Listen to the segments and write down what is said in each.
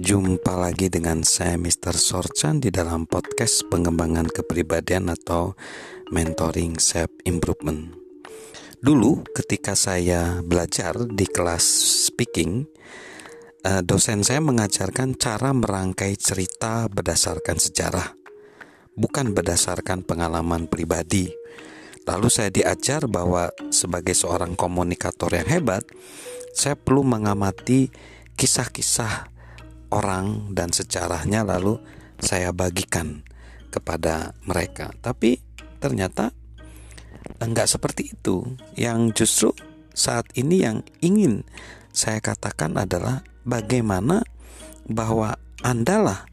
Jumpa lagi dengan saya Mr. Sorchan di dalam podcast pengembangan kepribadian atau mentoring self improvement. Dulu ketika saya belajar di kelas speaking, eh, dosen saya mengajarkan cara merangkai cerita berdasarkan sejarah, bukan berdasarkan pengalaman pribadi. Lalu saya diajar bahwa sebagai seorang komunikator yang hebat, saya perlu mengamati kisah-kisah orang dan sejarahnya lalu saya bagikan kepada mereka. Tapi ternyata enggak seperti itu. Yang justru saat ini yang ingin saya katakan adalah bagaimana bahwa Andalah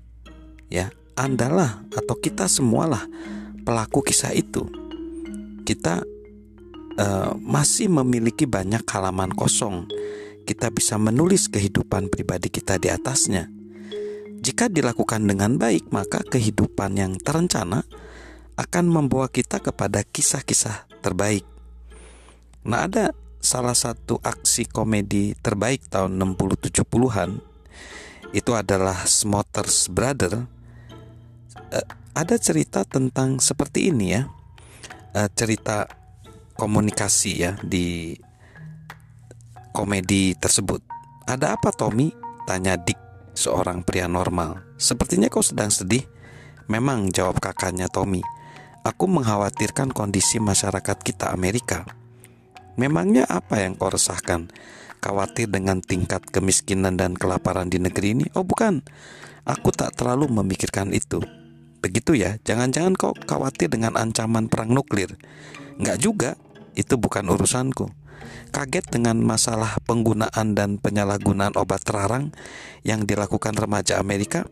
ya, Andalah atau kita semualah pelaku kisah itu. Kita uh, masih memiliki banyak halaman kosong kita bisa menulis kehidupan pribadi kita di atasnya. Jika dilakukan dengan baik, maka kehidupan yang terencana akan membawa kita kepada kisah-kisah terbaik. Nah, ada salah satu aksi komedi terbaik tahun 60-70-an itu adalah Smothers Brother. Uh, ada cerita tentang seperti ini ya. Uh, cerita komunikasi ya di komedi tersebut. Ada apa Tommy? Tanya Dick, seorang pria normal. Sepertinya kau sedang sedih. Memang, jawab kakaknya Tommy. Aku mengkhawatirkan kondisi masyarakat kita Amerika. Memangnya apa yang kau resahkan? Khawatir dengan tingkat kemiskinan dan kelaparan di negeri ini? Oh bukan, aku tak terlalu memikirkan itu. Begitu ya, jangan-jangan kau khawatir dengan ancaman perang nuklir. Enggak juga, itu bukan urusanku kaget dengan masalah penggunaan dan penyalahgunaan obat terlarang yang dilakukan remaja Amerika,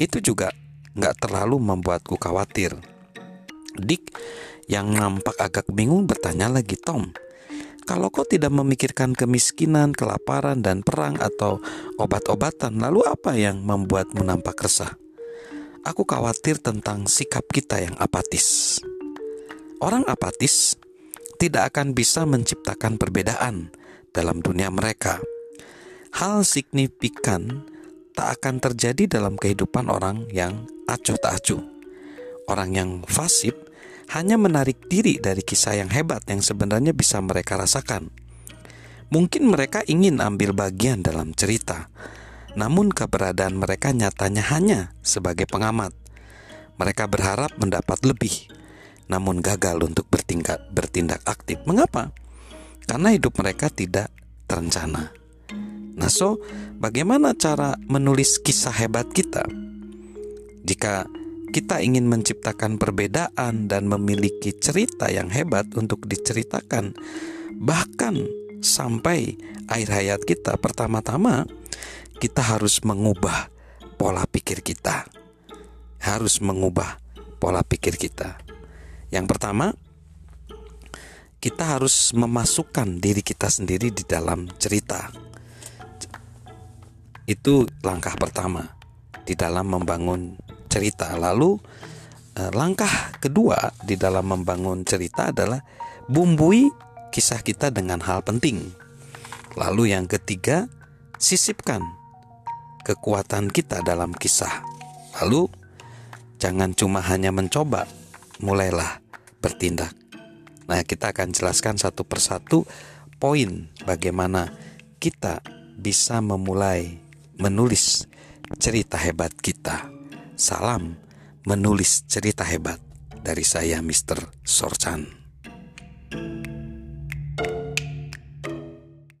itu juga nggak terlalu membuatku khawatir. Dick yang nampak agak bingung bertanya lagi Tom, kalau kau tidak memikirkan kemiskinan, kelaparan, dan perang atau obat-obatan, lalu apa yang membuatmu nampak resah? Aku khawatir tentang sikap kita yang apatis. Orang apatis tidak akan bisa menciptakan perbedaan dalam dunia mereka. Hal signifikan tak akan terjadi dalam kehidupan orang yang acuh tak acuh. Orang yang fasib hanya menarik diri dari kisah yang hebat yang sebenarnya bisa mereka rasakan. Mungkin mereka ingin ambil bagian dalam cerita, namun keberadaan mereka nyatanya hanya sebagai pengamat. Mereka berharap mendapat lebih, namun gagal untuk bertindak, bertindak aktif. Mengapa? Karena hidup mereka tidak terencana. Nah, so bagaimana cara menulis kisah hebat kita? Jika kita ingin menciptakan perbedaan dan memiliki cerita yang hebat untuk diceritakan, bahkan sampai akhir hayat kita, pertama-tama kita harus mengubah pola pikir kita, harus mengubah pola pikir kita. Yang pertama, kita harus memasukkan diri kita sendiri di dalam cerita. Itu langkah pertama di dalam membangun cerita. Lalu, eh, langkah kedua di dalam membangun cerita adalah bumbui kisah kita dengan hal penting. Lalu, yang ketiga, sisipkan kekuatan kita dalam kisah. Lalu, jangan cuma hanya mencoba, mulailah bertindak. Nah, kita akan jelaskan satu persatu poin bagaimana kita bisa memulai menulis cerita hebat kita. Salam menulis cerita hebat dari saya Mr. Sorchan.